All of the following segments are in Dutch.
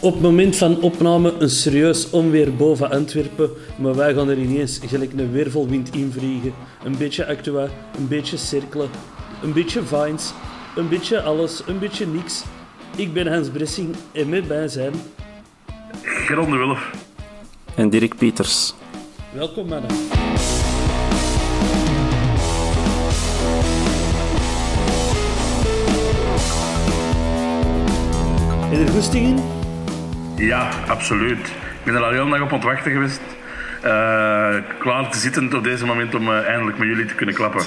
Op het moment van opname een serieus onweer boven Antwerpen, maar wij gaan er ineens gelijk een weervolwind invliegen. Een beetje actua, een beetje cirkelen, een beetje vines, een beetje alles, een beetje niks. Ik ben Hans Bressing en met mij zijn... Geron de Wulf. En Dirk Pieters. Welkom mannen. En er goesting in? Ja, absoluut. Ik ben er al heel dag op ontwachten geweest. Eh, klaar te zitten op deze moment om eh, eindelijk met jullie te kunnen klappen.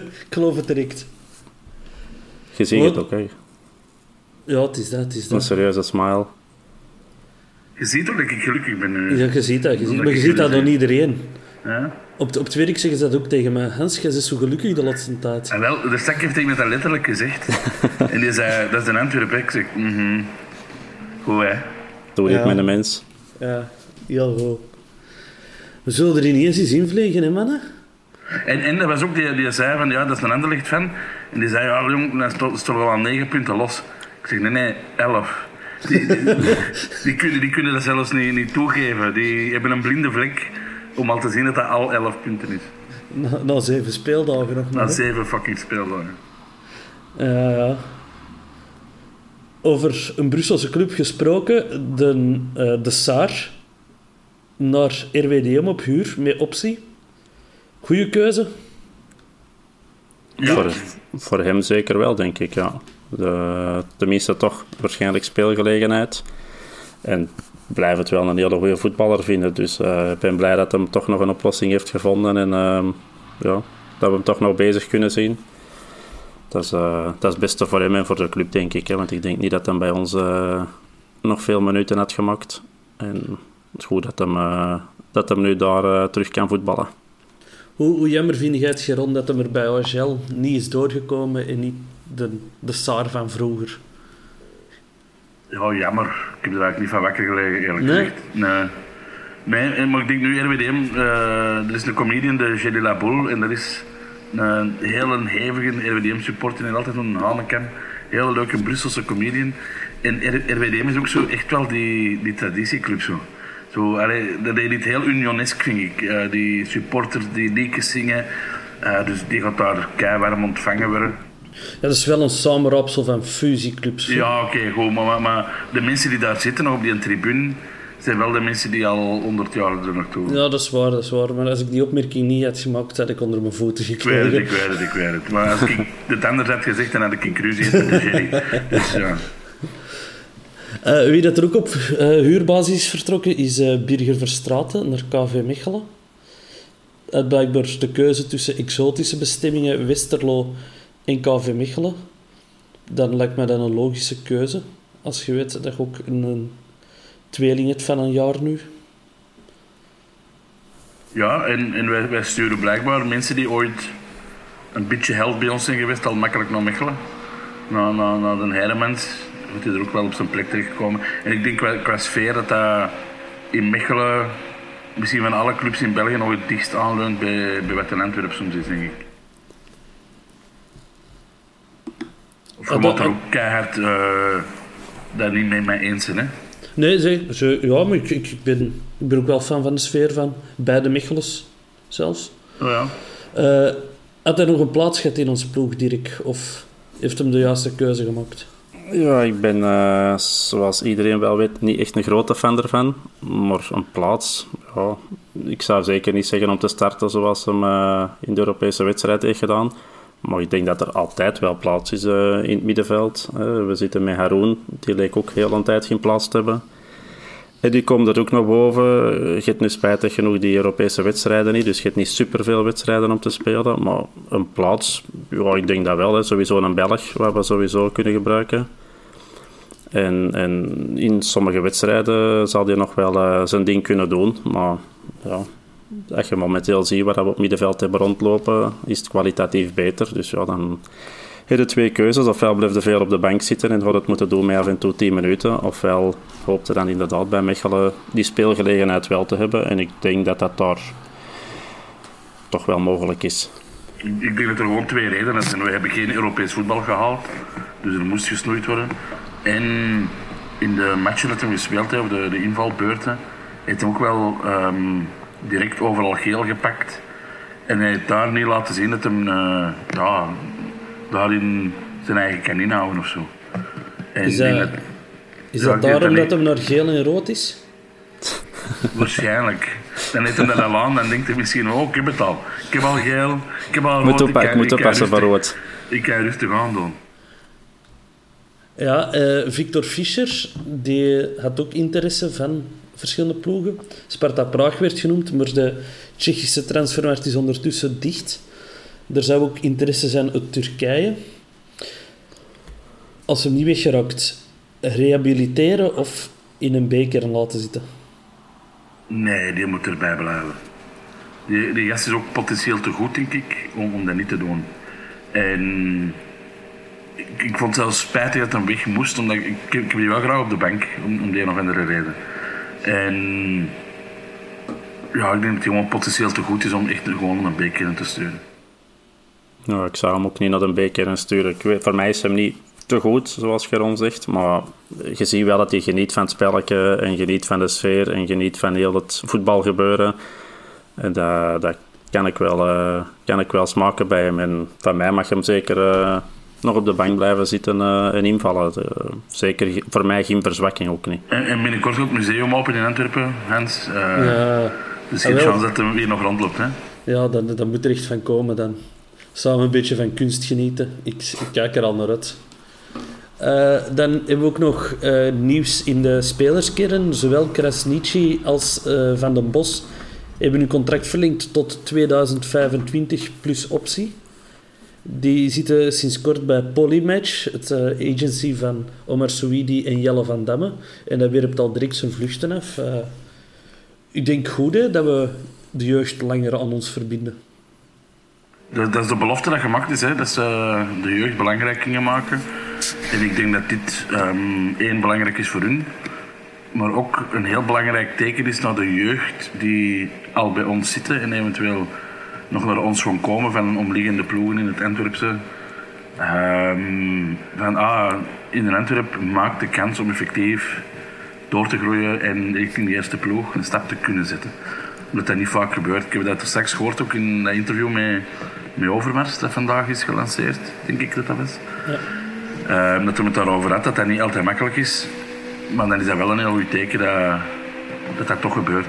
Ik geloof het direct. Je ziet het ook, hè. Ja, het is dat, het is Een dat. serieuze smile. Je ziet toch dat ik gelukkig ben nu. Ja, je ziet dat, je ziet, maar je ziet dat aan iedereen. Ja? Op, het- op het werk zeggen ze dat ook tegen mij. Hans, jij bent zo gelukkig de laatste tijd. En wel, de stak heeft tegen me dat letterlijk gezegd. en die zei, dat is een Antwerpen. Ik zeg, mhm. Goed hè. Doe ik Ja. met een mens. Ja, heel goed. We zullen er ineens eens invliegen, hè mannen? En, en er was ook die, die zei van, ja, dat is een Anderlecht fan. En die zei, ja jong, dan stond stond wel al negen punten los. Ik zeg, nee, nee, elf. Die, die, die kunnen, die kunnen dat zelfs niet, niet toegeven. Die hebben een blinde vlek om al te zien dat dat al elf punten is. Na, na zeven speeldagen nog Na maar. hè? zeven fucking speeldagen. Ja, ja. Over een Brusselse club gesproken. De, eh, de Saar naar RWDM op huur met optie. Goeie keuze. Ja, Voor, voor hem zeker wel, denk ik, ja. De, tenminste toch waarschijnlijk speelgelegenheid. En blijf het wel een hele goede voetballer vinden. Dus eh, ik ben blij dat hij toch nog een oplossing heeft gevonden. En ehm, ja, dat we hem toch nog bezig kunnen zien. Dat is, eh, dat is het beste voor hem en voor de club, denk ik. Hè, want ik denk niet dat hij bij ons eh, nog veel minuten had gemaakt. En het is goed dat hem, dat hem nu daar terug kan voetballen. Hoe, hoe jammer vind jij het, Geron, dat hem er bij OHL niet is doorgekomen en niet de, de Saar van vroeger? Ja, jammer. Ik heb er eigenlijk niet van wakker gelegen, eerlijk Nee? gezegd. Nee. Nee, maar ik denk nu RWDM, eh, er is een comedian, de Jelly Laboul, en dat is een hele hevige RWDM-supporter en altijd een Hanekam. Hele leuke Brusselse comedian. En RWDM is ook zo echt wel die, die traditieclub zo. zo allee, dat deed niet heel unionesk, vind ik. Eh, die supporters die liedjes zingen, eh, dus die gaat daar keiwarm ontvangen worden. Ja, dat is wel een samenraapsel van fusieclubs. Ja, oké, goed. Maar, maar, maar de mensen die daar zitten, op die tribune, zijn wel de mensen die al 100 jaar er naartoe. Ja, dat is waar, dat is waar. Maar als ik die opmerking niet had gemaakt, had ik onder mijn voeten Ik weet het, gekregen. ik weet het, ik weet het. Maar als ik het anders had gezegd, dan had ik in ruzie met de. Dus ja. Eh, wie dat er ook op eh, huurbasis is vertrokken, is eh, Birger Verstraeten naar KV Mechelen. Had blijkbaar de keuze tussen exotische bestemmingen Westerlo en KV Mechelen. Dan lijkt mij dat een logische keuze. Als je weet dat je ook een, een tweeling hebt van een jaar nu. Ja, en, en wij, wij sturen blijkbaar mensen die ooit een beetje held bij ons zijn geweest, al makkelijk naar Mechelen. Na, na, na de Heiremans moet hij er ook wel op zijn plek terechtkomen. En ik denk qua, qua sfeer dat dat in Mechelen misschien van alle clubs in België nog het dichtst aanleunt bij, bij wat in Antwerpen soms is, denk ik. Of je Ah, moet dat- er ook keihard uh, daar niet mee, mee eens zijn, hè. Nee, zeg, ze, ja, maar ik, ik, ben, ik ben ook wel fan van de sfeer van beide Micheles zelfs. Oh ja. Eh, had hij nog een plaats gehad in onze ploeg, Dirk? Of heeft hem de juiste keuze gemaakt? Ja, ik ben, eh, zoals iedereen wel weet, niet echt een grote fan ervan. Maar een plaats, ja, ik zou zeker niet zeggen om te starten zoals hem eh, in de Europese wedstrijd heeft gedaan. Maar ik denk dat er altijd wel plaats is eh, in het middenveld. We zitten met Haroon, die leek ook heel een tijd geen plaats te hebben. En die komt er ook naar boven. Je hebt nu spijtig genoeg die Europese wedstrijden niet, dus je hebt niet superveel wedstrijden om te spelen. Maar een plaats, ja, ik denk dat wel. Hè. Sowieso een Belg, wat we sowieso kunnen gebruiken. En, en in sommige wedstrijden zal hij nog wel eh, zijn ding kunnen doen. Maar ja, als je momenteel ziet wat we op middenveld hebben rondlopen, is het kwalitatief beter. Dus ja, dan heb je twee keuzes. Ofwel blijf je veel op de bank zitten en gaat het moeten doen met af en toe 10 minuten. Ofwel hoopt je dan inderdaad bij Mechelen die speelgelegenheid wel te hebben. En ik denk dat dat daar toch wel mogelijk is. Ik denk dat er gewoon twee redenen zijn. We hebben geen Europees voetbal gehaald, dus er moest gesnoeid worden. En in de matchen dat we gespeeld hebben, de, de invalbeurten, heeft ook wel ehm, direct overal geel gepakt. En hij heeft daar niet laten zien dat hij eh, ja, daarin zijn eigen kan inhouden of zo. En Is ik dat- dat- Is dat ik daarom dat hem naar geel en rood is? Waarschijnlijk. Dan heeft hij dat al aan, dan denkt hij misschien, oh, ik heb het al. Ik heb al geel, ik heb al Ik moet, rood, oppa- kan- ik moet oppassen voor rood. Ik kan rustig aan doen. Ja, eh, Victor Fischer die had ook interesse van verschillende ploegen. Sparta Praag werd genoemd, maar de Tsjechische transfermarkt is ondertussen dicht. Er zou ook interesse zijn uit Turkije. Als hem niet weggeraakt, rehabiliteren of in een beker laten zitten. Nee, die moet erbij blijven. Die, die gast is ook potentieel te goed, denk ik, om, dat niet te doen. En ik, vond het zelfs spijtig dat hij weg moest, omdat ik, ik, heb die wel graag op de bank, om, om die nog andere reden. En ja, ik denk dat hij gewoon potentieel te goed is om echt gewoon een beker in te sturen. Nou, ik zou hem ook niet naar een beker sturen. Ik weet, voor mij is hem niet te goed, zoals Geron zegt. Maar je ziet wel dat hij geniet van het spelletje en geniet van de sfeer en geniet van heel het voetbalgebeuren. En dat, dat kan, ik wel, eh, kan ik wel smaken bij hem. En van mij mag hem zeker eh, nog op de bank blijven zitten eh, en invallen. Eh, zeker voor mij geen verzwakking ook niet. En, en binnenkort gaat het museum open in Antwerpen, Hans. Eh, Ja, dus Ah, geen dat hij weer nog rondloopt. Hè? ja dat, dat moet er echt van komen dan. Samen een beetje van kunst genieten. Ik, ik kijk er al naar uit. Eh, dan hebben we ook nog nieuws in de spelerskern. Zowel Krasniqi als eh, Van den Bos hebben hun contract verlengd tot 2025 plus optie. Die zitten sinds kort bij Polymatch, het eh, agency van Omar Souidi en Jelle van Damme. En dat werpt al direct zijn vluchten af. Eh, ik denk goed dat we de jeugd langer aan ons verbinden. Dat, is de belofte dat gemaakt is, hè, dat ze de jeugd belangrijk gingen maken. En ik denk dat dit ehm, één belangrijk is voor hun, maar ook een heel belangrijk teken is naar de jeugd die al bij ons zitten en eventueel nog naar ons gaan komen van omliggende ploegen in het Antwerpse. Ehm, van ah, in Antwerp maakt de kans om effectief door te groeien en richting de eerste ploeg een stap te kunnen zetten. Omdat dat niet vaak gebeurt. Ik heb dat er straks gehoord ook in dat interview met, met Overmars dat vandaag is gelanceerd, denk ik dat dat was. Ehm, dat we het daarover had, dat dat niet altijd makkelijk is. Maar dan is dat wel een heel goed teken dat dat, dat toch gebeurt.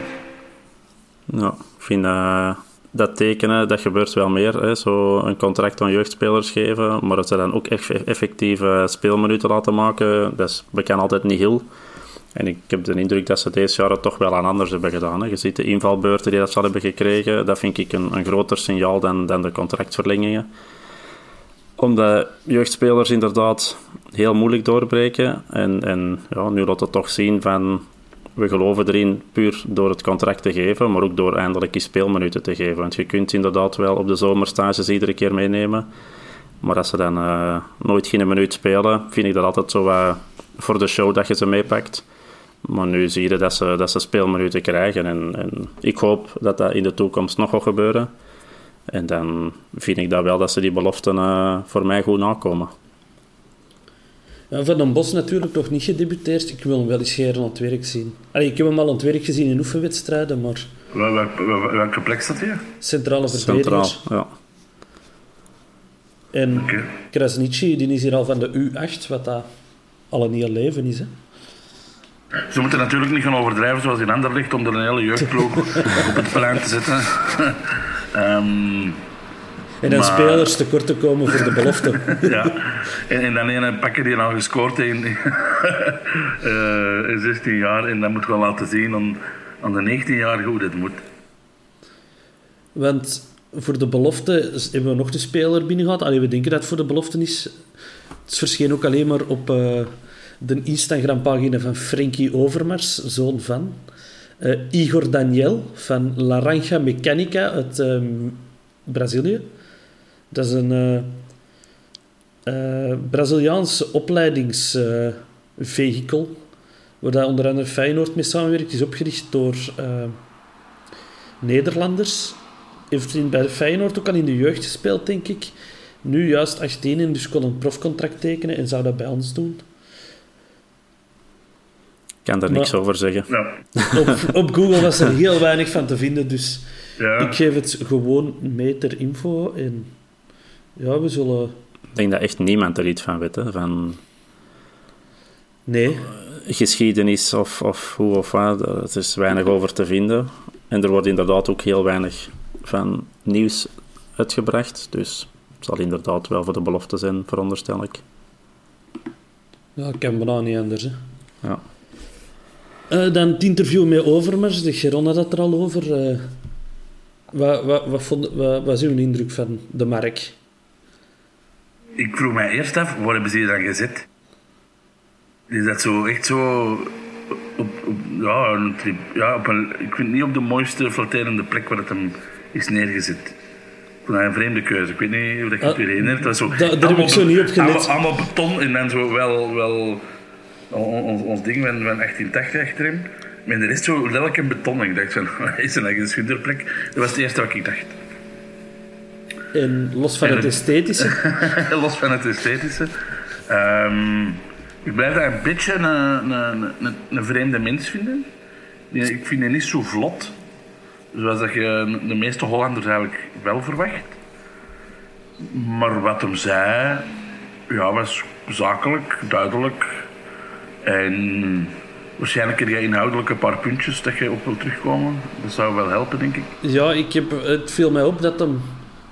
Ja, ik vind eh, dat tekenen, dat gebeurt wel meer. Hè. Zo een contract aan jeugdspelers geven, maar dat ze dan ook echt effectieve speelminuten laten maken, dat is, kan altijd niet heel. En ik heb de indruk dat ze deze jaar het toch wel aan anders hebben gedaan. Hè. Je ziet de invalbeurten die dat ze hebben gekregen, dat vind ik een, een groter signaal dan, dan de contractverlengingen. Omdat jeugdspelers inderdaad heel moeilijk doorbreken. En, en ja, nu laat het toch zien van we geloven erin puur door het contract te geven, maar ook door eindelijk die speelminuten te geven. Want je kunt inderdaad wel op de zomerstages iedere keer meenemen. Maar als ze dan uh, nooit geen minuut spelen, vind ik dat altijd zo voor de show dat je ze meepakt. Maar nu zie je dat ze, dat ze speelminuten krijgen. En, en ik hoop dat dat in de toekomst nog gaat gebeuren. En dan vind ik dat wel dat ze die beloften uh, voor mij goed nakomen. Ja, Van den Bos natuurlijk nog niet gedebuteerd. Ik wil hem wel eens hier aan het werk zien. Allee, ik heb hem al aan het werk gezien in oefenwedstrijden, maar... Welke, welke plek staat hij? Centrale verdediger. Centraal, ja. En okay. Krasnici, die is hier al van de U8, wat dat al een heel leven is. Hè? Ze moeten natuurlijk niet gaan overdrijven zoals in Anderlecht om er een hele jeugdploeg op het plein te zetten. um, en dan maar... spelers tekort te komen voor de belofte. ja, en, en dan een pakken die al gescoord in, uh, in 16 jaar. En dat moet wel laten zien aan, aan de 19 jaar hoe dit moet. Want voor de belofte hebben we nog de speler binnen gehad. Allee, we denken dat het voor de belofte is. Het verscheen ook alleen maar op uh, de Instagram-pagina van Frankie Overmars, zoon van. Uh, Igor Daniel van Laranja Mechanica uit uh, Brazilië. Dat is een uh, Braziliaans opleidingsvehikel, waar dat onder andere Feyenoord mee samenwerkt. is opgericht door Nederlanders heeft bij Feyenoord ook al in de jeugd gespeeld, denk ik. Nu juist 18 en dus kon een profcontract tekenen en zou dat bij ons doen. Ik kan daar niks over zeggen. Ja. Op, op, Google was er heel weinig van te vinden, dus ja. ik geef het gewoon mee ter info. En ja, we zullen... Ik denk dat echt niemand er iets van weet, hè, van... Nee. Geschiedenis of, of hoe of wat, er is weinig over te vinden. En er wordt inderdaad ook heel weinig van nieuws uitgebracht. Dus het zal inderdaad wel voor de belofte zijn, veronderstel ik. Ja, ik ken bijna niet anders. Hè. Ja. Uh, dan het interview met Overmars, de Geron had er al over. Uh, wat, wat, wat, vond, wat, wat is uw indruk van de mark? Ik vroeg mij eerst af, waar hebben ze hier dan gezet? Is dat zo echt zo op, op, ja, een, ja, op een, ik vind niet op de mooiste flatterende plek waar het hem is neergezet. Ik vond dat een vreemde keuze. Ik weet niet of dat je het weer herinnert. Dat zo, daar heb ik zo niet op gelet. Allemaal, beton en dan zo wel, wel ons, ons ding van, van 1880 achterin. Maar er is zo een beton. Ik dacht van, is er een schilderplek? Dat was het eerste wat ik dacht. En los van het esthetische? los van het esthetische. Um, ik blijf daar een beetje een, een, een, een vreemde mens vinden. Ik vind hem niet zo vlot. Zoals dat je de meeste Hollanders eigenlijk wel verwacht. Maar wat hem zei, ja, was zakelijk, duidelijk. En waarschijnlijk heb je inhoudelijk een paar puntjes dat je op wil terugkomen. Dat zou wel helpen, denk ik. Ja, ik heb, het viel mij op dat hem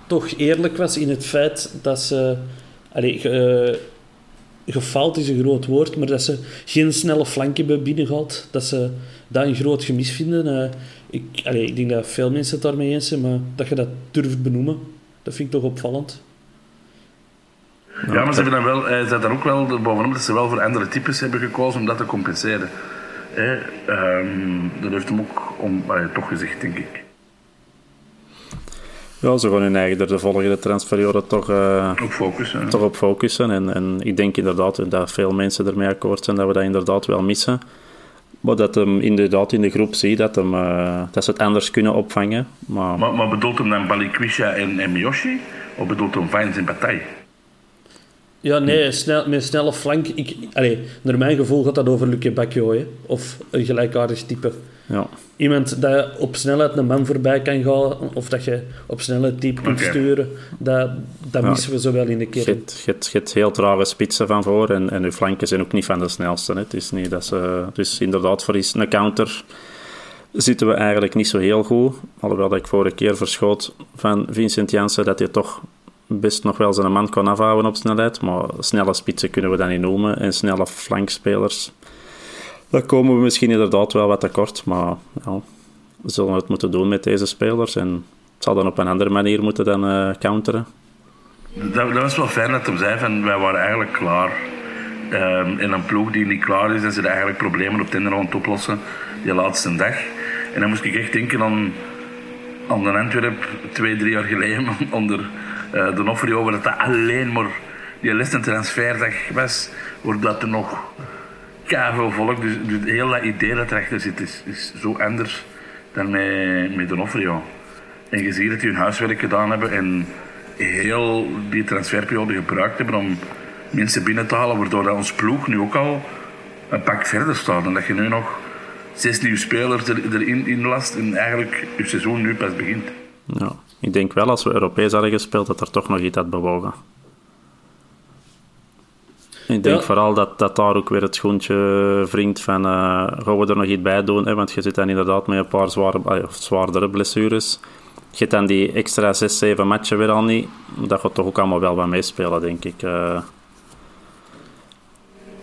toch eerlijk was in het feit dat ze... Allee, uh, gefaald is een groot woord, maar dat ze geen snelle flank hebben binnengehaald. Dat ze dat een groot gemis vinden. Uh, ik, allee, ik denk dat veel mensen het daarmee eens zijn, maar dat je dat durft benoemen, dat vind ik toch opvallend. Ja, maar ze hebben dan wel, eh, daar ook wel bovenop dat ze wel voor andere types hebben gekozen om dat te compenseren. Eh, um, dat heeft hem ook om, toch gezegd, denk ik. Ja, ze gaan hun eigen er de volgende transferperiode toch, uh, op focussen. Toch op focussen. En, en ik denk inderdaad dat veel mensen ermee akkoord zijn dat we dat inderdaad wel missen. Maar dat hem inderdaad in de groep ziet dat, hem, uh, dat ze het anders kunnen opvangen. Maar, maar, maar bedoelt hem dan Balikwisha en, en Miyoshi? Of bedoelt hem Vines en Bataille? Ja, nee, snel, met snelle flank. Ik, allez, naar mijn gevoel gaat dat over Luke Bacchio, of een gelijkaardig type. Ja. Iemand dat op snelheid een man voorbij kan gaan, of dat je op snelheid type kunt okay. sturen, dat, dat ja. missen we zowel in de kern. Je hebt, je heel trage spitsen van voor en, en uw flanken zijn ook niet van de snelste. Hè. Het is niet dat ze, dus inderdaad, voor een counter zitten we eigenlijk niet zo heel goed. Alhoewel dat ik vorige keer verschoot van Vincent Janssen dat hij toch best nog wel zijn man kon afhouden op snelheid. Maar snelle spitsen kunnen we dat niet noemen. En snelle flankspelers daar komen we misschien inderdaad wel wat tekort, maar ja, we zullen het moeten doen met deze spelers. En het zal dan op een andere manier moeten dan uh, counteren. Dat, dat, was wel fijn dat hij zei van wij waren eigenlijk klaar. Ehm, en een ploeg die niet klaar is en ze eigenlijk problemen op Tinder aan het oplossen die laatste dag. En dan moest ik echt denken aan, aan de Antwerp twee, drie jaar geleden onder uh, de Offrio, waar dat alleen maar die laatste transferdag was, wordt dat er nog veel volk. Dus, dus heel dat idee dat erachter zit is, is zo anders dan met, met Offrio. En je ziet dat die hun huiswerk gedaan hebben en heel die transferperiode gebruikt hebben om mensen binnen te halen, waardoor dat ons ploeg nu ook al een pak verder staat. En dat je nu nog zes nieuwe spelers er, erin in last en eigenlijk je seizoen nu pas begint. Ja, ik denk wel als we Europees hadden gespeeld dat er toch nog iets had bewogen. Ik denk vooral dat, dat daar ook weer het schoentje wringt van uh, gaan we er nog iets bij doen, hè? want je zit dan inderdaad met een paar zware, zwaardere blessures. Je hebt dan die extra 6, 7 matchen weer al niet. Dat gaat toch ook allemaal wel wat meespelen, denk ik. Uh,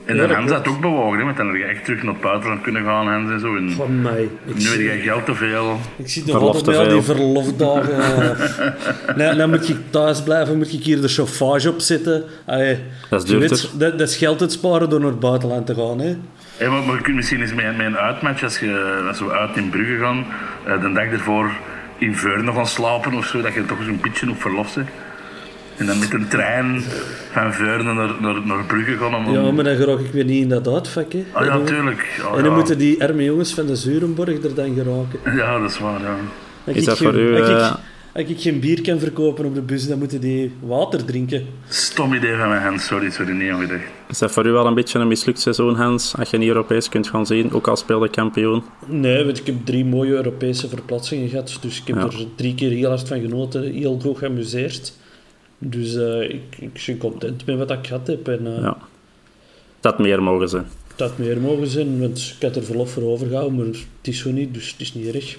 en dan Hans dat ook bewogen, hè? want dan heb je echt terug naar het buitenland kunnen gaan Hans en zo. En Van mij. Ik nu heb je geld te veel. Ik zie de altijd bij al die verlofdagen. nee, dan moet je thuis blijven, moet ik hier de chauffage op zitten. Allee, dat is duurder. dat, dat is geld het sparen door naar het buitenland te gaan. Hè? Hey, maar, maar je kunt misschien eens met, met een uitmatch, als, je, als we uit in Brugge gaan, uh, de dag ervoor in Veurne gaan slapen of zo, dat je toch eens een beetje op verlof zit. En dan met een trein van Veurne naar, naar, naar Brugge gaan. Om... Ja, maar dan geraak ik weer niet in dat uitvak. Hè. Ah, ja, natuurlijk. Oh, en dan ja. moeten die arme jongens van de Zurenborg er dan geraken. Ja, dat is waar, ja. Als Is dat ik voor geen- u, Als eh, ik, als ik geen bier kan verkopen op de bus, dan moeten die water drinken. Stom idee van mijn hand, sorry, sorry, niet aan gedacht. Is dat voor u wel een beetje een mislukt seizoen, Hans? Als je niet Europees kunt gaan zien, ook al speelde kampioen? Nee, want ik heb drie mooie Europese verplaatsingen gehad. Dus ik heb Ja. er drie keer heel hard van genoten, heel goed geamuseerd. Dus eh, ik, ik ben content met wat ik gehad heb. En eh, Ja. Dat meer mogen zijn. dat had meer mogen zijn, want ik had er verlof voor overgehouden, maar het is zo niet, dus het is niet erg.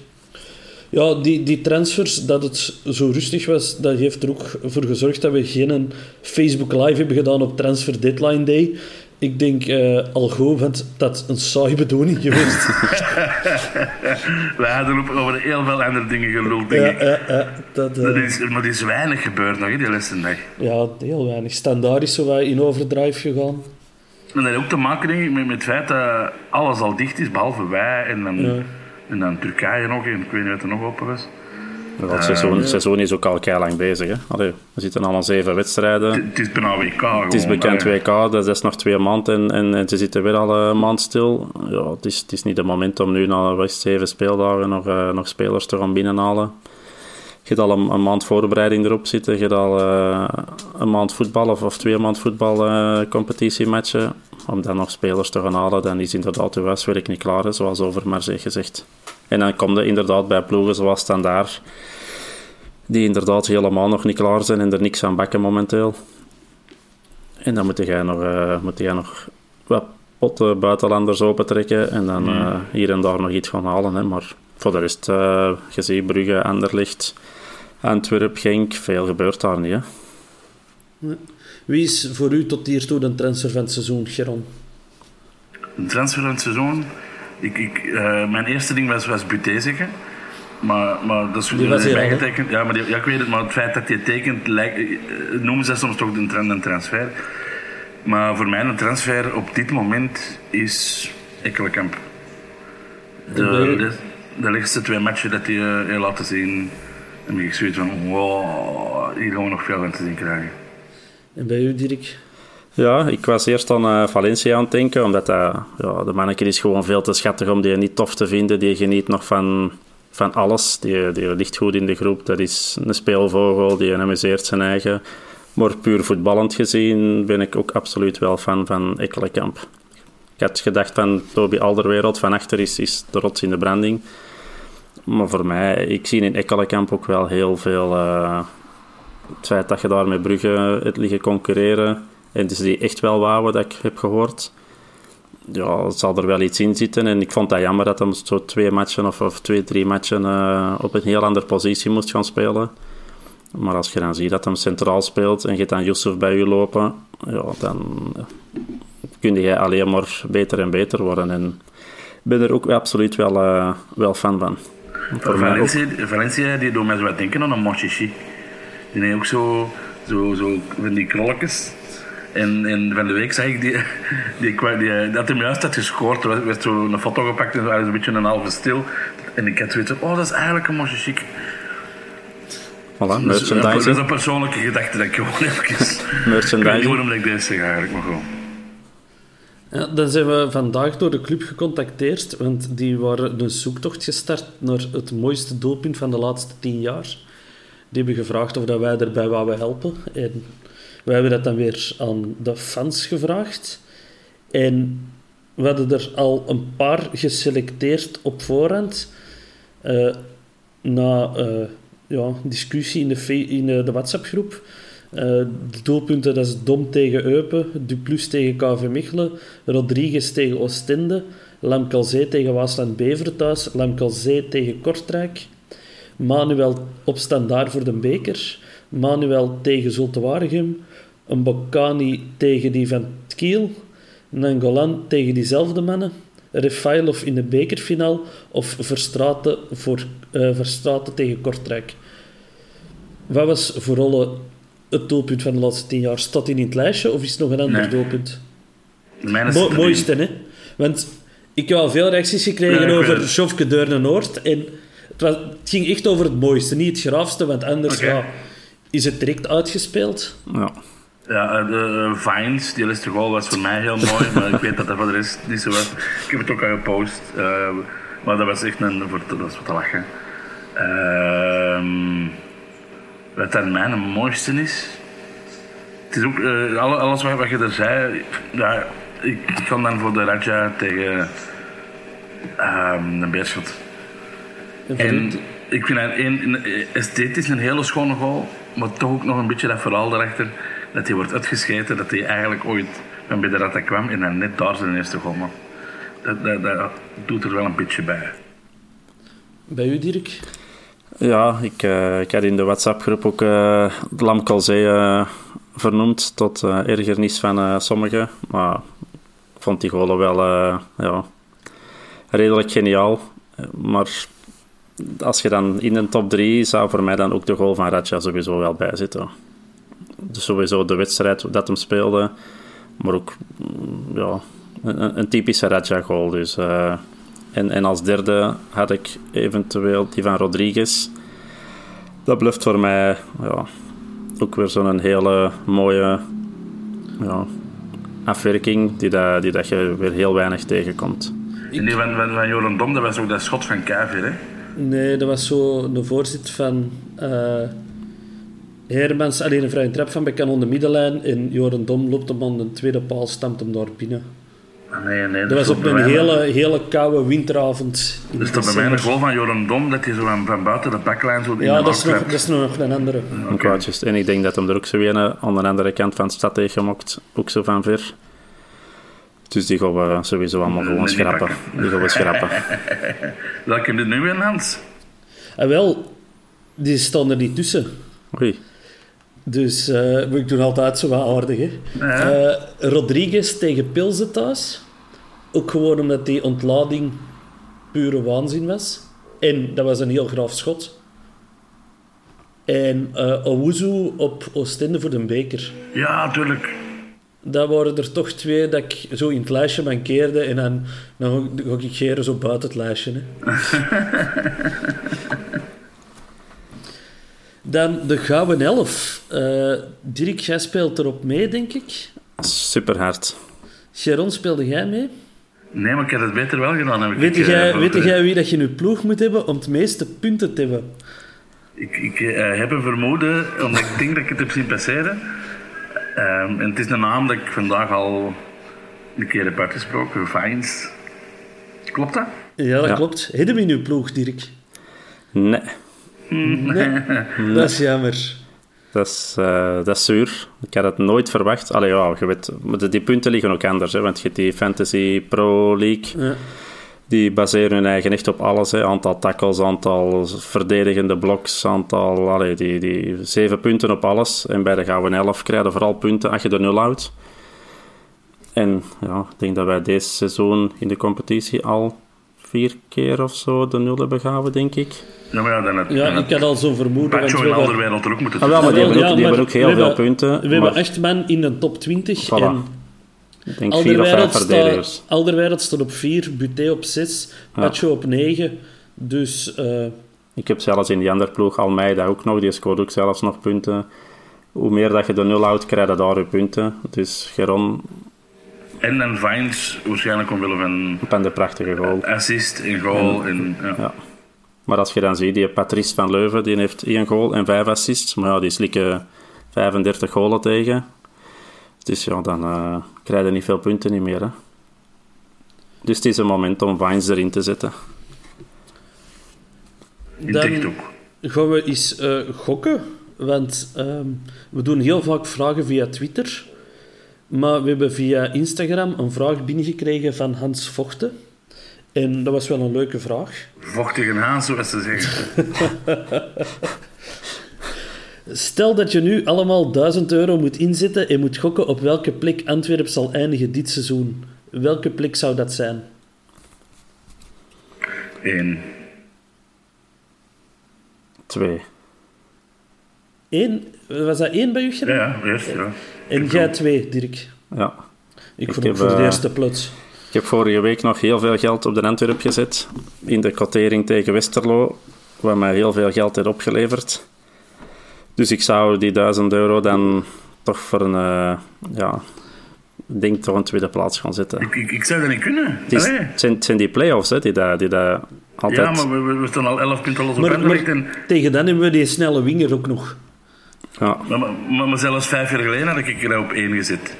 Ja, die, die transfers, dat het zo rustig was, dat heeft er ook voor gezorgd dat we geen Facebook Live hebben gedaan op Transfer Deadline Day. Ik denk eh, al goed, want dat is een saaie bedoeling geweest. We hadden over heel veel andere dingen geluld, denk ja, ik. ja, ja, dat, eh, Dat is, maar er is weinig gebeurd nog, hè, die laatste dag. ja, heel weinig. Standaard is zo wat in overdrive gegaan. En dat heeft ook te maken denk ik, met, met het feit dat alles al dicht is, behalve wij en dan, Ja. en dan Turkije nog, en ik weet niet wat er nog open was. Ja, het, seizoen, het seizoen is ook al kei lang bezig. Hè? Allee, we zitten al aan zeven wedstrijden. Het, is bijna WK gewoon. Het is bekend. WK, dat is nog twee maanden en, en, en ze zitten weer al een maand stil. Ja, het, is, het is niet het moment om nu na zeven speeldagen nog, eh, nog spelers te gaan binnenhalen. Je hebt al een, een maand voorbereiding erop zitten, je hebt al eh, een maand voetbal of, of twee maand voetbal eh, competitiematchen. Om dan nog spelers te gaan halen, dan is inderdaad uw huiswerk niet klaar, hè, zoals Overmars heeft gezegd. En dan komt er inderdaad bij ploegen zoals Standaard, die inderdaad helemaal nog niet klaar zijn en er niks aan bakken momenteel. En dan moet jij nog, eh, moet jij nog wat potten buitenlanders opentrekken en dan eh, hier en daar nog iets gaan halen. Hè. Maar voor de rest, eh je ziet Brugge, Anderlecht, Antwerp, Genk, veel gebeurt daar niet. Hè. Wie is voor u tot hiertoe de transfer van het seizoen, Geron? Een transfer van het seizoen. Ik, ik, eh, mijn eerste ding was, was Buté zeggen. Maar, maar dat is Die was hier al, hè? bijgetekend. Ja, maar die, ja, ik weet het, maar het feit dat hij tekent, lijkt, eh, noemen ze soms toch een, tran- een transfer. Maar voor mij een transfer op dit moment is Ekkelenkamp. De, En de, de laatste twee matchen dat hij heeft laten zien, heb ik zoiets van, wow, hier gaan we nog veel van te zien krijgen. En bij u, Dirk? Ja, ik was eerst aan eh, Valencia aan het denken, omdat dat, ja, de manneke is gewoon veel te schattig om die niet tof te vinden. Die geniet nog van, van alles. Die, die ligt goed in de groep. Dat is een speelvogel, die amuseert zijn eigen. Maar puur voetballend gezien ben ik ook absoluut wel fan van Ekkelenkamp. Ik had gedacht van Toby Alderwereld, van achter is, is de rots in de branding. Maar voor mij, ik zie in Ekkelenkamp ook wel heel veel... eh, het feit dat je daar met Brugge het liggen concurreren... En dus die echt wel wouden dat ik heb gehoord. Ja, het zal er wel iets in zitten. En ik vond dat jammer dat hij zo twee matchen of, of twee, drie matchen eh, op een heel andere positie moest gaan spelen. Maar als je dan ziet dat hij centraal speelt en je dan Yusuf bij je lopen, ja, dan kun je alleen maar beter en beter worden. En ik ben er ook absoluut wel, eh, wel fan van. Voor. Valencia, Valencia die doet mij zo wat denken aan een Mochichi. Die heeft ook zo, zo, zo van die krolletjes. En, en van de week zag ik die, die, die, die dat hij juist had gescoord. Er werd zo een foto gepakt en zo, een beetje een halve stil. En ik had zoiets van, oh, dat is eigenlijk een mosje chic. Voilà, Dat is, een, dat is merchandising. een persoonlijke gedachte dat ik gewoon even... Ik weet niet Merchandising. waarom ik deze zeg eigenlijk, maar gewoon. Ja, dan zijn we vandaag door de club gecontacteerd, want die waren een zoektocht gestart naar het mooiste doelpunt van de laatste tien jaar. Die hebben gevraagd of dat wij erbij wouden helpen. En wij hebben dat dan weer aan de fans gevraagd. En we hadden er al een paar geselecteerd op voorhand. Eh, na eh, ja, discussie in de, in eh, de WhatsApp-groep. De doelpunten, dat is Dom tegen Eupen, Duplus tegen KV Mechelen, Rodriguez tegen Oostende, Lamkelzee tegen Waasland Beveren thuis, Lamkelzee tegen Kortrijk, Manuel op standaard voor de beker, Manuel tegen Zulte Waregem, een Bocani tegen die van Kiel, Nangolan tegen diezelfde mannen, Refailov in de bekerfinaal of Verstraten, voor, eh, Verstraten tegen Kortrijk. Wat was vooral het doelpunt van de laatste tien jaar? Staat die in het lijstje of is het nog een ander Nee. doelpunt? Mo mooiste, hè? Want ik heb al veel reacties gekregen over het. Sjofke Deurne-Noord. En het, was, het ging echt over het mooiste, niet het graafste, want anders Oké. ja, is het direct uitgespeeld. Ja. Ja, eh, de uh, Vines, die eerste goal was voor mij heel mooi, maar ik weet dat dat voor de rest niet zo was. Ik heb het ook al gepost, eh, maar dat was echt een, voor, dat was voor te lachen. Ehm wat dan mijn mooiste is, het is ook eh, alle- alles wat, wat je er zei, ja, ik, ik ga dan voor de Raja tegen ehm de Beerschot. En En ik vind dat een, een- esthetisch een hele schone goal, maar toch ook nog een beetje dat verhaal daarachter. Dat hij wordt uitgescheten, dat hij eigenlijk ooit van bij de Rata kwam en dan net daar zijn eerste goal. Dat, dat, dat doet er wel een beetje bij. Bij u, Dirk? Ja, ik, eh, ik had in de WhatsApp-groep ook eh Lam Calzee eh, vernoemd tot eh, ergernis van eh, sommigen. Maar ik vond die goalen wel eh, ja, redelijk geniaal. Maar als je dan in de top 3 zou voor mij dan ook de goal van Raja sowieso wel bij zitten. Dus sowieso de wedstrijd dat hem speelde, maar ook mm, ja, een, typische Raja-goal. Dus, eh, en, en als derde had ik eventueel die van Rodriguez. Dat blijft voor mij ja, ook weer zo'n hele mooie ja, afwerking die, dat, die dat je weer heel weinig tegenkomt. En die van, van, van Dom, dat was ook dat schot van Kuiver, hè? Nee, dat was zo de voorzitter van eh Hermans. Alleen een vrije trap van bij Kanon de middenlijn. En Joren Dom loopt hem aan de tweede paal, stamt hem daar binnen. Ah, Nee, nee. Dat was op een hele, hele koude winteravond. in Er staat bij mij een december. goal van Joran Dom, dat hij zo van, van buiten de baklijn zo in Ja, de dat is, nog, dat is nog een andere. Een kwaadjes. En ik denk dat hem er ook zo een aan de andere kant van de stad heeft gemokt. Ook zo van ver. Dus die gaan we sowieso allemaal Nee, gewoon schrappen. pakken. Die gaan we schrappen. Welke heb je nu in Hans? En wel, die staan er niet tussen. Oei. Dus eh ik doe altijd zo wat aardig. Hè. Ja. Eh, Rodriguez tegen Pilsen thuis. Ook gewoon omdat die ontlading pure waanzin was. En dat was een heel graaf schot. En eh Owuzu op Oostende voor de beker. Ja, tuurlijk. Dat waren er toch twee dat ik zo in het lijstje mankeerde. En dan, dan ga ik geren zo buiten het lijstje. Hè. dan de Gouden Elf. Eh, Dirk, jij speelt erop mee, denk ik. Super hard. Sharon, speelde jij mee? Nee, maar ik heb het beter wel gedaan. Heb ik, Weet eh, jij, weet jij wie dat je in je ploeg moet hebben om het meeste punten te hebben? Ik, ik eh, heb een vermoeden, omdat ik denk dat ik het heb zien passeren. Ehm, en het is een naam dat ik vandaag al een keer heb uitgesproken, Vines. Klopt dat? Ja, dat Ja. klopt. Hebben we in uw ploeg, Dirk? Nee, Nee. Dat is jammer. dat is, eh, dat is zuur. Ik had het nooit verwacht. Allee, ja, je weet, die punten liggen ook anders. Hè, want je hebt die Fantasy Pro League. Ja. Die baseren hun eigen echt op alles. Hè. Aantal tackles, aantal verdedigende bloks, aantal... Allee, die, die zeven punten op alles. En bij de Gouden Elf krijg je vooral punten als je er nul houdt. En ja, ik denk dat wij deze seizoen in de competitie al vier keer of zo de nul hebben gehouden, denk ik. Ja, maar ja, dan het, Ja, dan ik had al zo'n vermoeden. we en Alderweireld er ook moeten Ah, wel, maar die hebben ook, die hebben ook heel veel hebben- punten. We hebben acht man in de top 20. Voilà. En ik denk vier of vijf staat, Alderweireld staat op 4, Buté op 6, Pacho op 9. Dus eh, Ik heb zelfs in die andere ploeg Almeida ook nog, die scoort ook zelfs nog punten. Hoe meer dat je de nul houdt, krijg je daar je punten. Dus Geron En dan Vines, waarschijnlijk omwille van op de prachtige goal. assist en goal. En, ja. Ja. Maar als je dan ziet, die Patrice van Leuven, die heeft één goal en vijf assists. Maar ja, die slikken 35 goalen tegen. Dus ja, dan eh, krijg je niet veel punten niet meer. Hè. Dus het is een moment om Vines erin te zetten. In Dan- gaan we eens eh, gokken. Want ehm, we doen heel vaak vragen via Twitter. Maar we hebben via Instagram een vraag binnengekregen van Hans Vochten. En dat was wel een leuke vraag. Vochtige haan, zoals ze zeggen. Stel dat je nu allemaal 1000 euro moet inzetten en moet gokken op welke plek Antwerp zal eindigen dit seizoen. Welke plek zou dat zijn? En Twee. Eén, was dat één bij u? ja, ja, eerst, ja. En jij twee, Dirk. Ja. Ik, Ik vond heb, voor de eh, eerste plots. Ik heb vorige week nog heel veel geld op de Antwerp gezet. In de quotering tegen Westerlo. Wat mij heel veel geld heeft opgeleverd. Dus ik zou die 1000 euro dan toch voor een... eh, ja, ik denk toch een tweede plaats gaan zetten. Ik, ik, ik zou dat niet kunnen. Het, is, Allee. het, zijn, het zijn die play-offs hè, die dat, die dat altijd... Ja, maar we, we, staan al 11 punten los op Maar, maar En, tegen dan hebben we die snelle winger ook nog. Ja, maar, maar, maar zelfs vijf jaar geleden had ik er op één gezet.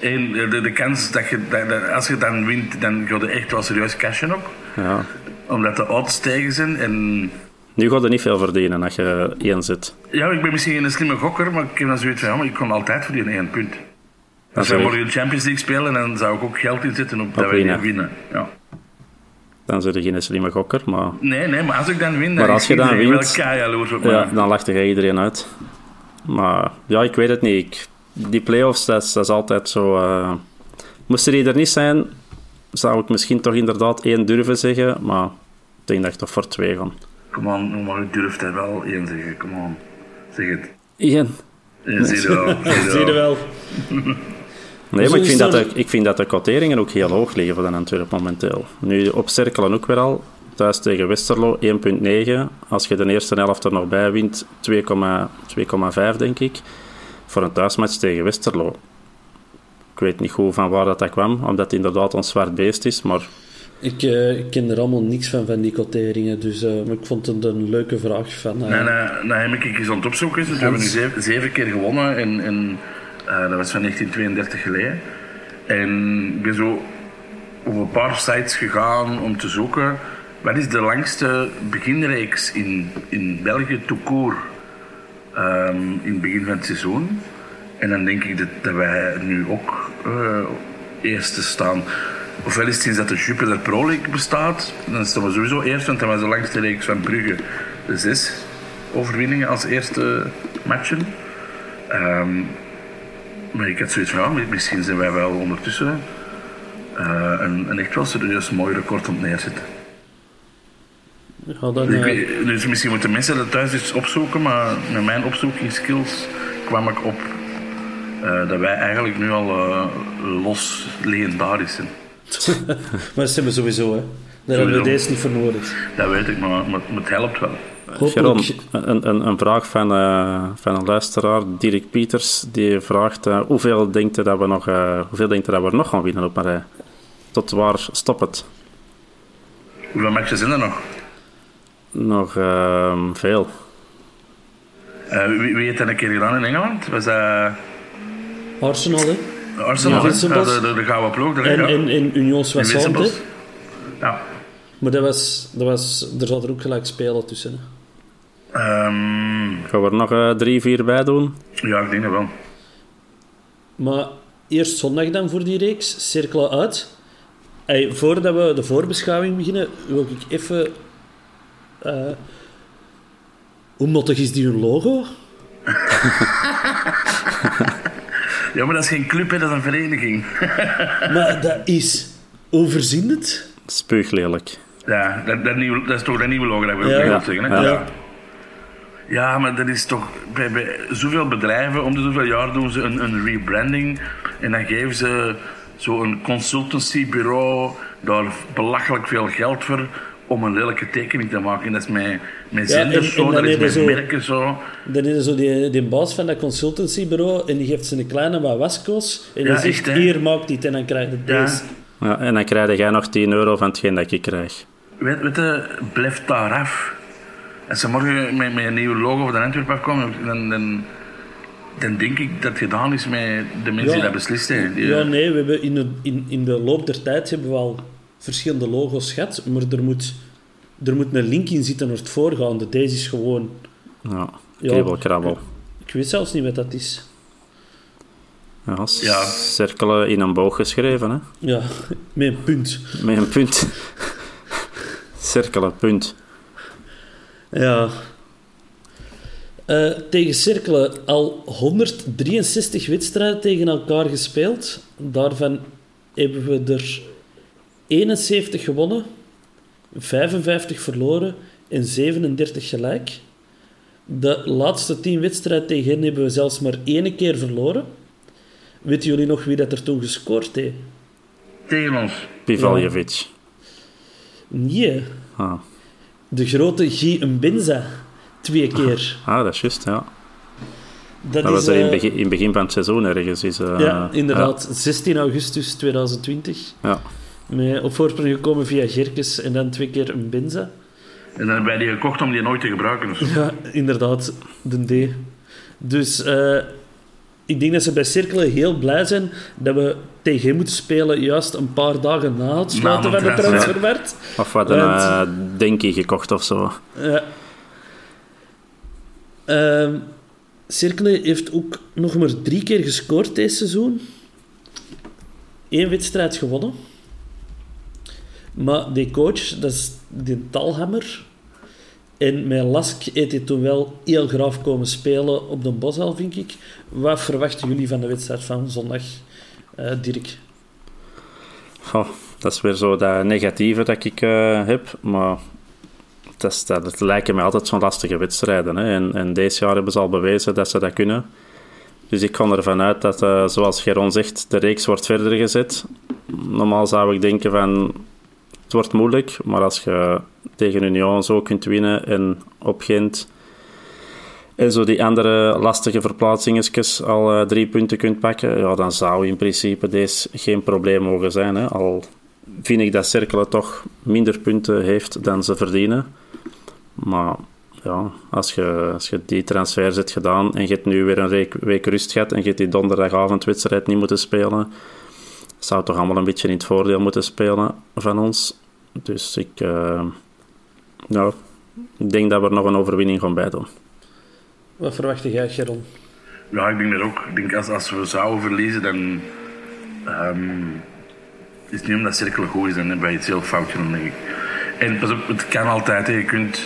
Eén, de, de kans dat je, dat, dat- als je dan wint, dan ga je echt wel serieus cashen op. ja. Omdat de odds tegen zijn. En Nu gaat er niet veel verdienen als je één zit. ja, ik ben misschien geen slimme gokker, maar ik heb dan zoiets van, ja, maar ik kon altijd verdienen één punt. Als Dat wij morgen de Champions League spelen, dan zou ik ook geld inzetten op dat wij winnen. winnen. Ja. Dan zit je geen slimme gokker, maar... Nee, nee, maar als ik dan win, dan Maar als je dan iedereen wint- wel op Ja, dan lachte jij iedereen uit. Maar ja, ik weet het niet. Ik, die play-offs, dat is, dat is altijd zo... eh moesten die er niet zijn, zou ik misschien toch inderdaad één durven zeggen. Maar ik denk dat ik toch voor twee ga. Kom on, maar ik durf dat wel één zeggen. Kom on, zeg het. Eén? Ja, zie je wel. Zie je wel. Nee, Zo maar ik vind, dat de, ik vind dat de quoteringen ook heel hoog liggen voor de Antwerp momenteel. Nu op cirkelen ook weer al. Thuis tegen Westerlo 1,9. Als je de eerste helft er nog bij wint, 2,5 denk ik. Voor een thuismatch tegen Westerlo. Ik weet niet goed van waar dat, dat kwam, omdat het inderdaad een zwart beest is. Maar Ik, eh, ik ken er allemaal niks van, van die quoteringen. Dus eh, maar ik vond het een leuke vraag. Van, eh, Nee, nee, nou heb ik eens aan het opzoeken. We hebben nu zeven, zeven keer gewonnen. En, en dat was van 1932 geleden. En ik ben zo op een paar sites gegaan om te zoeken. Wat is de langste beginreeks in, in België court? Ehm, in het begin van het seizoen. En dan denk ik dat, dat wij nu ook eerste staan. Ofwel is het sinds dat de Jupiler Pro League bestaat, dan staan we sowieso eerst, want dat was de langste reeks van Brugge. De zes overwinningen als eerste matchen. Ehm, maar ik had zoiets van, ja, misschien zijn wij wel ondertussen eh, een, een echt wel serieus mooi record om neerzetten. ja, dan, Ik eh, dus misschien moeten mensen dat thuis eens opzoeken, maar met mijn opzoekingsskills kwam ik op eh, dat wij eigenlijk nu al los legendarisch zijn. maar dat zijn we sowieso, hè. Daar hebben we deze niet voor nodig. Dat weet ik, maar, maar, maar het helpt wel. Geron, een, een, een vraag van, eh, van een luisteraar, Dirk Pieters, die vraagt eh, hoeveel denkt dat we nog, eh, hoeveel denkt dat we nog gaan winnen op een rij? Tot waar stopt het? Hoeveel matches zijn er nog? Nog ehm, veel. Eh, wie, wie heeft dat een keer gedaan in Engeland? Was Arsenal, hè. Arsenal? Ja, de, de, de gouden ploeg. daar, En, ja. en, en Union Soissons. Ja. Maar dat was, dat was, er zat er ook gelijk spelen tussen. Hè. Ehm, Gaan we er nog eh, drie, vier bij doen? ja, ik denk dat wel. Maar eerst zondag dan voor die reeks, cirkelen uit. Hey, voordat we de voorbeschouwing beginnen, wil ik even... eh, hoe mottig is die hun logo? Ja, maar dat is geen club, hè, dat is een vereniging. Maar dat is... Hoe verzin het? Spuuglelijk. Ja, dat, dat, nieuwe, dat is toch dat nieuwe logo dat we Ja. zeggen. Hè? Ja. Ja. ja, maar dat is toch... Bij, bij zoveel bedrijven, om de zoveel jaar doen ze een, een rebranding. En dan geven ze zo'n consultancybureau daar belachelijk veel geld voor om een lelijke tekening te maken. En dat is met, met Ja, en- zo, dat is met zo- merken zo. Dan is er zo die, die baas van dat consultancybureau en die geeft ze een kleine wat wasco's. En die Ja, zegt, echt, hè? hier, maak dit en dan krijg je Ja. deze. Ja, en dan krijg jij nog 10 euro van hetgeen dat ik krijg. Weet, weet je, blijf daar af. Als ze morgen met, met een nieuw logo van de Antwerpen afkomen, dan, dan, dan denk ik dat het gedaan is met de mensen Ja. die dat. Die, Ja, nee, we hebben in, de, in, in de loop der tijd hebben we al verschillende logo's gehad, maar er moet, er moet een link in zitten naar het voorgaande. Deze is gewoon... Ja. Ik weet zelfs niet wat dat is. Ja. cirkelen in een boog geschreven, hè. Ja, met een punt. Met een punt. Cirkelen, punt. Ja. Eh, tegen Cirkelen al 163 wedstrijden tegen elkaar gespeeld. Daarvan hebben we er 71 gewonnen, 55 verloren en 37 gelijk. De laatste 10 wedstrijden tegen hen hebben we zelfs maar één keer verloren. Weten jullie nog wie dat er toen gescoord heeft? Tegen ons. Pivaljevic. Nee, Ah. de grote Guy Mbinza. Twee keer. ah, dat is juist, ja. Dat, Dat was is, er in eh, het begin, in begin van het seizoen ergens. Is, eh, Ja, inderdaad. 16 augustus 2020. Ja. Met op voorsprong gekomen via Gerkes en dan twee keer een Benza. En dan hebben wij die gekocht om die nooit te gebruiken. Dus. Ja, inderdaad. De D. Dus eh, ik denk dat ze bij Cirkelen heel blij zijn dat we tegen hem moeten spelen juist een paar dagen na het sluiten van de de transfer. transfermarkt. Of wat een Want- uh, Denkie gekocht of zo. Ja. Ehm, Cirkelen heeft ook nog maar drie keer gescoord deze seizoen. Eén wedstrijd gewonnen. Maar die coach, dat is die Talhammer. En met Lask heeft hij toen wel heel graaf komen spelen op de Boshal, vind ik. Wat verwachten jullie van de wedstrijd van zondag, eh, Dirk? Goh, dat is weer zo dat negatieve dat ik eh, heb. Maar dat, dat, het lijken mij altijd zo'n lastige wedstrijden. Hè. En, en deze jaar hebben ze al bewezen dat ze dat kunnen. Dus ik ga ervan uit dat, eh, zoals Geron zegt, de reeks wordt verder gezet. Normaal zou ik denken van... Het wordt moeilijk, maar als je tegen Union zo kunt winnen en op Gent... En zo die andere lastige verplaatsingetjes al eh, drie punten kunt pakken, ja, dan zou in principe deze geen probleem mogen zijn. Hè. Al vind ik dat Cerkelen toch minder punten heeft dan ze verdienen. Maar ja, als je, als je die transfer hebt gedaan en je hebt nu weer een week, week rust gehad en je hebt die donderdagavondwedstrijd niet moeten spelen, zou toch allemaal een beetje in het voordeel moeten spelen van ons. Dus ik, eh, ja, ik denk dat we er nog een overwinning gaan bij doen. Wat verwacht jij, Geron? Ja, ik denk dat ook. Ik denk als, als we zouden verliezen, dan ehm, is het niet omdat cirkelen goed is, dan hebben wij iets heel fout gedaan, denk ik. En pas op, het kan altijd. hè. Je kunt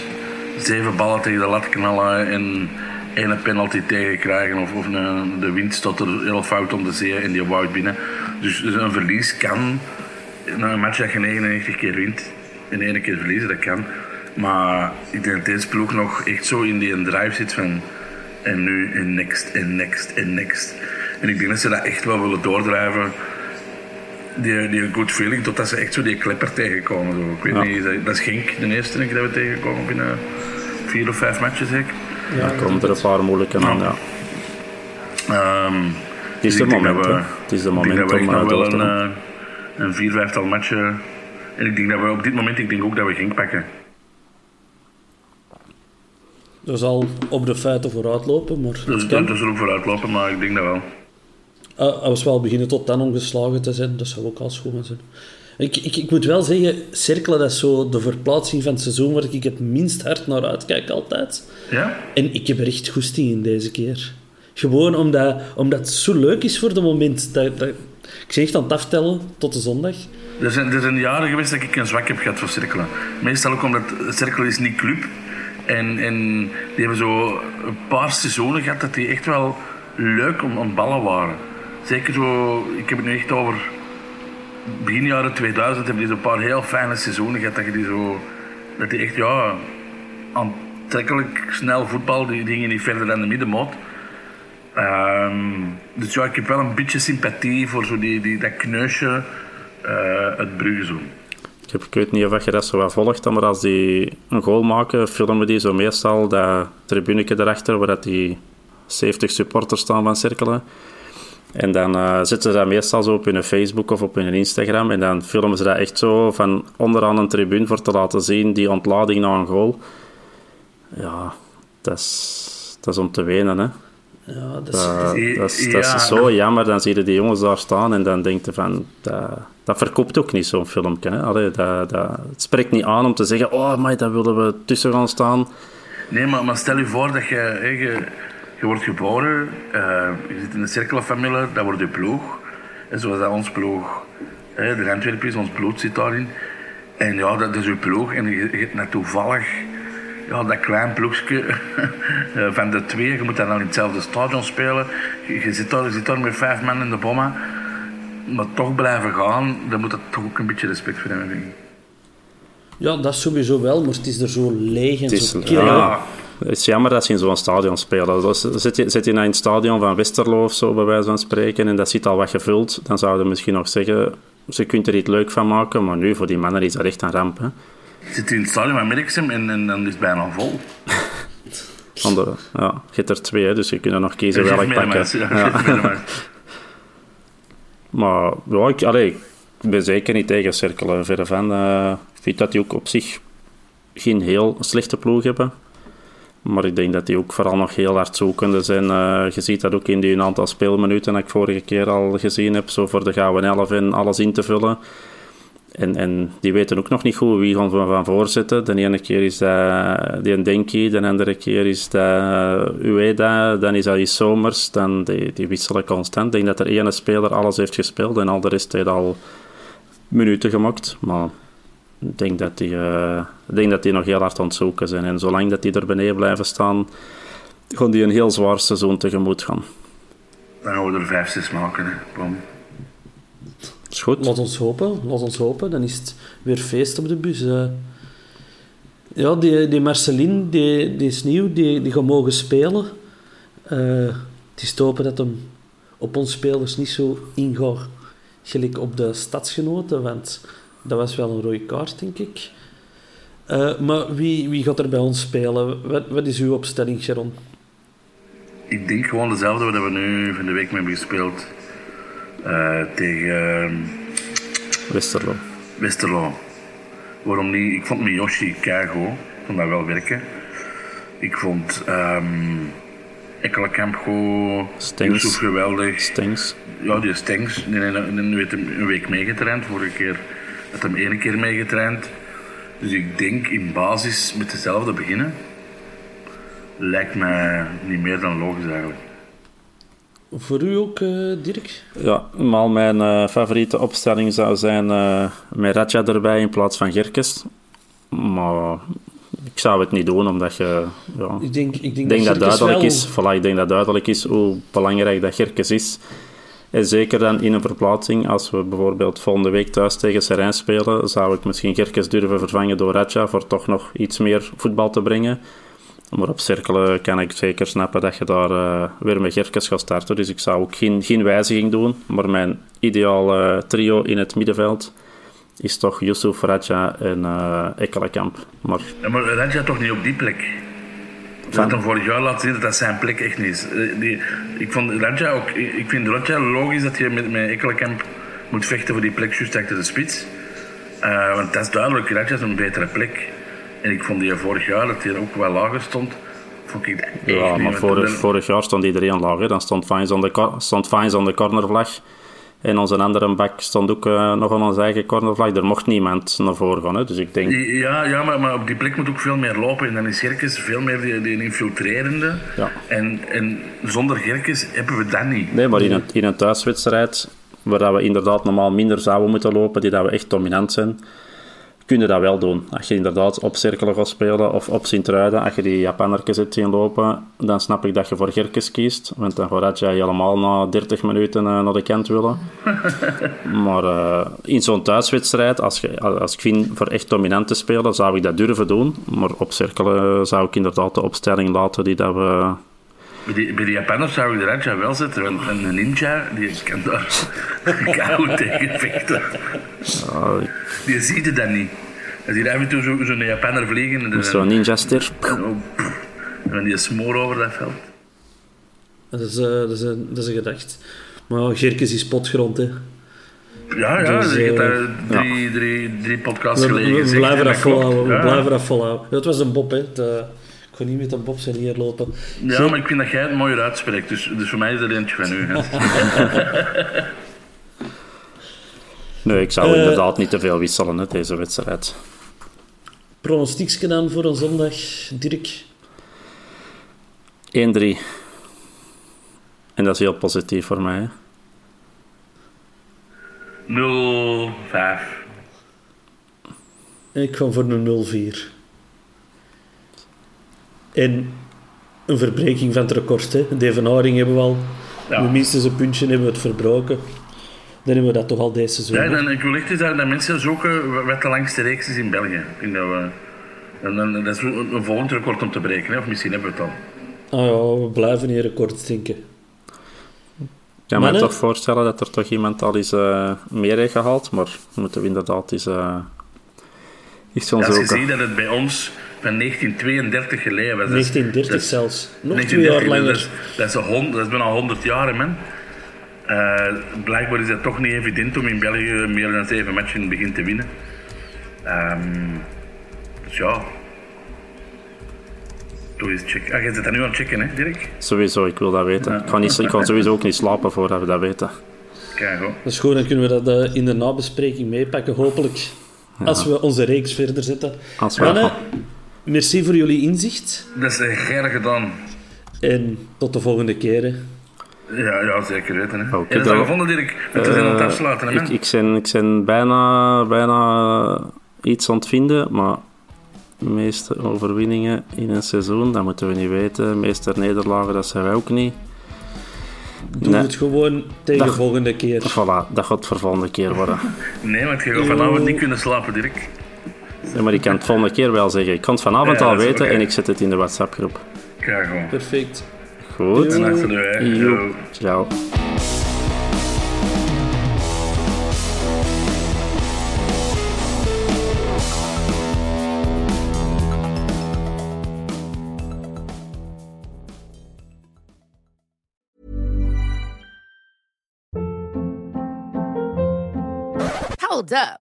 zeven ballen tegen de lat knallen en één penalty tegenkrijgen of, of een, de wind staat er heel fout om de zee en die woudt binnen. Dus, dus een verlies kan. Na een match dat je 99 keer wint en één keer verliezen, dat kan. Maar ik denk dat deze ploeg nog echt zo in die drive zit van en nu en next en next en next. En ik denk dat ze dat echt wel willen doordrijven. Die, die good feeling, totdat ze echt zo die klepper tegenkomen. Zo. Ik weet Ja. niet, dat- dat is Genk de eerste denk ik dat we tegenkomen binnen vier of vijf matches. Zeg. Ja, Dan komen er een paar moeilijke aan. Ja. Ehm, Het is dus de ik moment, we-. Het is de ik denk moment dat we echt om nog eh, wel een, gaan. eh, een vier, vijftal matchen. En ik denk dat we op dit moment, ik denk ook dat we Genk pakken. Er zal op de feiten vooruit lopen, maar het kan. dat er ook vooruit lopen, maar ik denk dat wel. Uh, als we al beginnen tot dan ongeslagen te zijn, dat zou ook al schoon zijn. Ik, ik, ik moet wel zeggen, cirkelen dat is zo de verplaatsing van het seizoen waar ik het minst hard naar uitkijk altijd. Ja? En ik heb er echt goesting in deze keer. Gewoon omdat, omdat het zo leuk is voor de moment. Dat, dat, ik zeg echt aan aftellen tot de zondag. Er zijn, er zijn jaren geweest dat ik een zwak heb gehad voor cirkelen. Meestal ook omdat cirkelen is niet club. En, en die hebben zo een paar seizoenen gehad dat die echt wel leuk om het ballen waren. Zeker zo, ik heb het nu echt over begin jaren 2000 hebben die zo'n paar heel fijne seizoenen gehad. Dat die zo, dat die echt, ja, aantrekkelijk snel voetbal, die gingen niet verder dan de middenmoot. Ehm, dus ja, ik heb wel een beetje sympathie voor zo die, die, dat kneusje het Brugge zo. Ik, heb, ik weet niet of je dat zo wat volgt, maar als die een goal maken, filmen die zo meestal dat tribuneke erachter, waar dat die 70 supporters staan van cirkelen. En dan uh, zetten ze dat meestal zo op hun Facebook of op hun Instagram. En dan filmen ze dat echt zo van onderaan een tribune voor te laten zien, die ontlading na een goal. Ja, dat is, dat is om te wenen, hè. Ja, dat is, uh, dat, is, dat is zo jammer. Dan zie je die jongens daar staan en dan denk je van... Dat, dat verkoopt ook niet, zo'n filmpje. Hè? Allee, dat, dat, het spreekt niet aan om te zeggen... Oh, maar daar willen we tussen gaan staan. Nee, maar, maar stel je voor dat je... je, je wordt geboren, uh, je zit in de cirkelfamilie, dat wordt je ploeg. En zoals dat ons ploeg... Hè, de Antwerpen is, ons bloed zit daarin. En ja, dat is uw ploeg. En je, je hebt net toevallig ja, dat klein ploegje eh, van de twee, je moet dan in hetzelfde stadion spelen. Je, zit, daar, je zit daar met vijf man in de bomma. Maar toch blijven gaan, dan moet dat toch ook een beetje respect voor hebben, denk ik. Ja, dat is sowieso wel, maar het is er zo leeg en zo kil. Ja, het is jammer dat ze in zo'n stadion spelen. Dus zit, je, zit je naar een stadion van Westerlo of zo, bij wijze van spreken, en dat zit al wat gevuld, dan zouden we misschien nog zeggen, ze kunt er iets leuk van maken, maar nu, voor die mannen is dat echt een ramp. Hè. Zit in het stadion van Merksem en, en dan is het bijna vol. Andere, ja, je hebt er twee, dus je kunt er nog kiezen welk pakken. Ja, ja. maar ja, ik, allee, ik ben zeker niet tegen cirkelen. Verder van, uh, ik vind dat die ook op zich geen heel slechte ploeg hebben. Maar ik denk dat die ook vooral nog heel hard zoekende zijn. Uh, je ziet dat ook in die aantal speelminuten dat ik vorige keer al gezien heb. Zo voor de gouden elf en alles in te vullen. En, en die weten ook nog niet goed wie gaan van, van voorzitten. De ene keer is dat die Denki, de andere keer is dat Ueda, dan is dat die Somers. Dan die, die wisselen constant. Ik denk dat er ene speler alles heeft gespeeld en al de rest heeft al minuten gemaakt. Maar ik denk dat die, ik denk dat die nog heel hard aan het zoeken zijn. En zolang dat die er beneden blijven staan, gaan die een heel zwaar seizoen tegemoet gaan. Dan gaan we er vijf, zes maken. Hè. Is goed. Laat ons hopen, laat ons hopen. Dan is het weer feest op de bus. Uh. Ja, die, die Marceline, die, die is nieuw, die, die gaat mogen spelen. Uh, het is te hopen dat hem op ons spelers niet zo ingaat gelijk op de stadsgenoten, want dat was wel een rode kaart, denk ik. Uh, maar wie, wie gaat er bij ons spelen? Wat, wat is uw opstelling, Sharon? Ik denk gewoon dezelfde wat we nu van de week mee hebben gespeeld. Uh, tegen ehm, Westerlo. Westerlo. Waarom niet? Ik vond Miyoshi keigoed. Ik vond dat wel werken. Ik vond um, Ekkelenkamp goed. Stengs. geweldig. Stengs. Ja, die Stengs. Die heeft een week meegetraind. Vorige keer had hem één keer meegetraind. Dus ik denk in basis met dezelfde beginnen. Lijkt mij niet meer dan logisch eigenlijk. Voor u ook, uh, Dirk? Ja, maar mijn uh, favoriete opstelling zou zijn uh, met Radja erbij in plaats van Gerkes. Maar ik zou het niet doen, omdat je... Ja, ik denk, ik denk, denk dat, dat duidelijk wel... is. Voilà, ik denk dat duidelijk is hoe belangrijk dat Gerkes is. En zeker dan in een verplaatsing, als we bijvoorbeeld volgende week thuis tegen Serijn spelen, zou ik misschien Gerkes durven vervangen door Radja voor toch nog iets meer voetbal te brengen. Maar op cirkelen kan ik zeker snappen dat je daar uh, weer met Gerkes gaat starten. Dus ik zou ook geen, geen wijziging doen. Maar mijn ideaal uh, trio in het middenveld is toch Yusuf, Raja en uh, Ekkelenkamp. Maar... Ja, maar Raja toch niet op die plek? Van... Dat hem vorig jaar laat zien dat dat zijn plek echt niet is. Die, ik, vond ook, ik vind Raja logisch dat je met, met Ekkelenkamp moet vechten voor die plek juist achter de spits. want dat is duidelijk, Raja is een betere plek. En ik vond die vorig jaar, dat hij ook wel lager stond, vond ik dat Ja, maar vorig, vorig jaar stond iedereen lager. Dan stond Fines aan de, stond Fines aan de cornervlag. En onze andere bak stond ook uh, nog aan onze eigen cornervlag. Er mocht niemand naar voren gaan. Hè. Dus ik denk... Ja, ja maar, maar op die plek moet ook veel meer lopen. En dan is Gerkes veel meer die, die infiltrerende. Ja. En, en zonder Gerkes hebben we dat niet. Nee, maar in een, in een thuiswedstrijd, waar we inderdaad normaal minder zouden moeten lopen, die dat we echt dominant zijn, kun je dat wel doen. Als je inderdaad op cirkelen gaat spelen of op Sint-Truiden, als je die Japannertjes hebt zien lopen, dan snap ik dat je voor Gerkes kiest. Want dan gaat je helemaal na 30 minuten uh, naar de kant willen. maar uh, in zo'n thuiswedstrijd, als, je, als ik vind voor echt dominant te spelen, zou ik dat durven doen. Maar op cirkelen zou ik inderdaad de opstelling laten die dat we bij die, bij die Japanners zou ik de Raja wel zetten, want een ninja die kan daar koud tegen vechten. Oh. Die ziet het dan niet. Als je af en toe zo'n zo Japanner vliegen... Zo'n ninja-ster. En die smoor over dat veld. Dat is, uh, dat is, een, dat is een gedacht. Maar Gerkes is potgrond, hè. Ja, ja, dus, ik heb daar drie, ja. drie, drie podcasts geleden We, we blijven dat volhouden, we blijven dat volhouden. Dat was een Bob, hè. De, ga niet met een Bob zijn hier lopen. Ja, maar ik vind dat jij het mooier uitspreekt, dus, dus voor mij is dat eentje van u. nee, ik zou uh, inderdaad niet te veel wisselen, hè, deze wedstrijd. Pronostiekje dan voor een zondag, Dirk? 1-3. En dat is heel positief voor mij. 0-5. Ik ga voor een 0-4. En een verbreking van het record. Hè. De evenaring hebben we al. Ja. minstens een puntje hebben we het verbroken. Dan hebben we dat toch al deze seizoen. Ja, en ik wil echt dat, dat mensen zoeken wat de langste reeks is in België. Ik dat, we, en dan, dat is een volgend record om te breken, hè? of misschien hebben we het al. Ah ja, we blijven in record denken. Ik kan me toch voorstellen dat er toch iemand al eens uh, meer heeft gehaald, maar moeten we inderdaad eens, uh, eens gaan ja, Als je ziet dat het bij ons van 1932 geleden was. 1930 dat, zelfs. Nog twee jaar langer. Dat is, dat is, hond, dat is bijna 100 jaar, man. Uh, blijkbaar is het toch niet evident om in België meer dan zeven matchen in het begin te winnen. Um, dus ja. Doe eens checken. Ah, je zit dat nu aan het checken, hè, Dirk? Sowieso, ik wil dat weten. Ik, kan niet, ik kan sowieso ook niet slapen voordat we dat weten. Kijk, hoor. Dat is goed, dan kunnen we dat uh, in de nabespreking meepakken, hopelijk. Ja. Als we onze reeks verder zetten. Als we merci voor jullie inzicht. Dat is graag gedaan. En tot de volgende keer. Ja, ja, zeker weten. Hè. Heb je dat gevonden, Dirk? Met uh, zijn aan het afsluiten, hè, ik, ik, ben, ik ben bijna, bijna iets aan het vinden, maar de meeste overwinningen in een seizoen, dat moeten we niet weten. De meeste nederlagen, dat zijn wij ook niet. Doe nee. het gewoon tegen de volgende keer. Voilà, dat gaat voor de volgende keer worden. nee, want je gaat vanavond niet kunnen slapen, Dirk. Ja, maar ik kan het volgende keer wel zeggen. Ik kan het vanavond ja, al weten okay. en ik zet het in de WhatsApp-groep. Kijk gewoon. Perfect. Goed. En achter de Ciao. Hold up.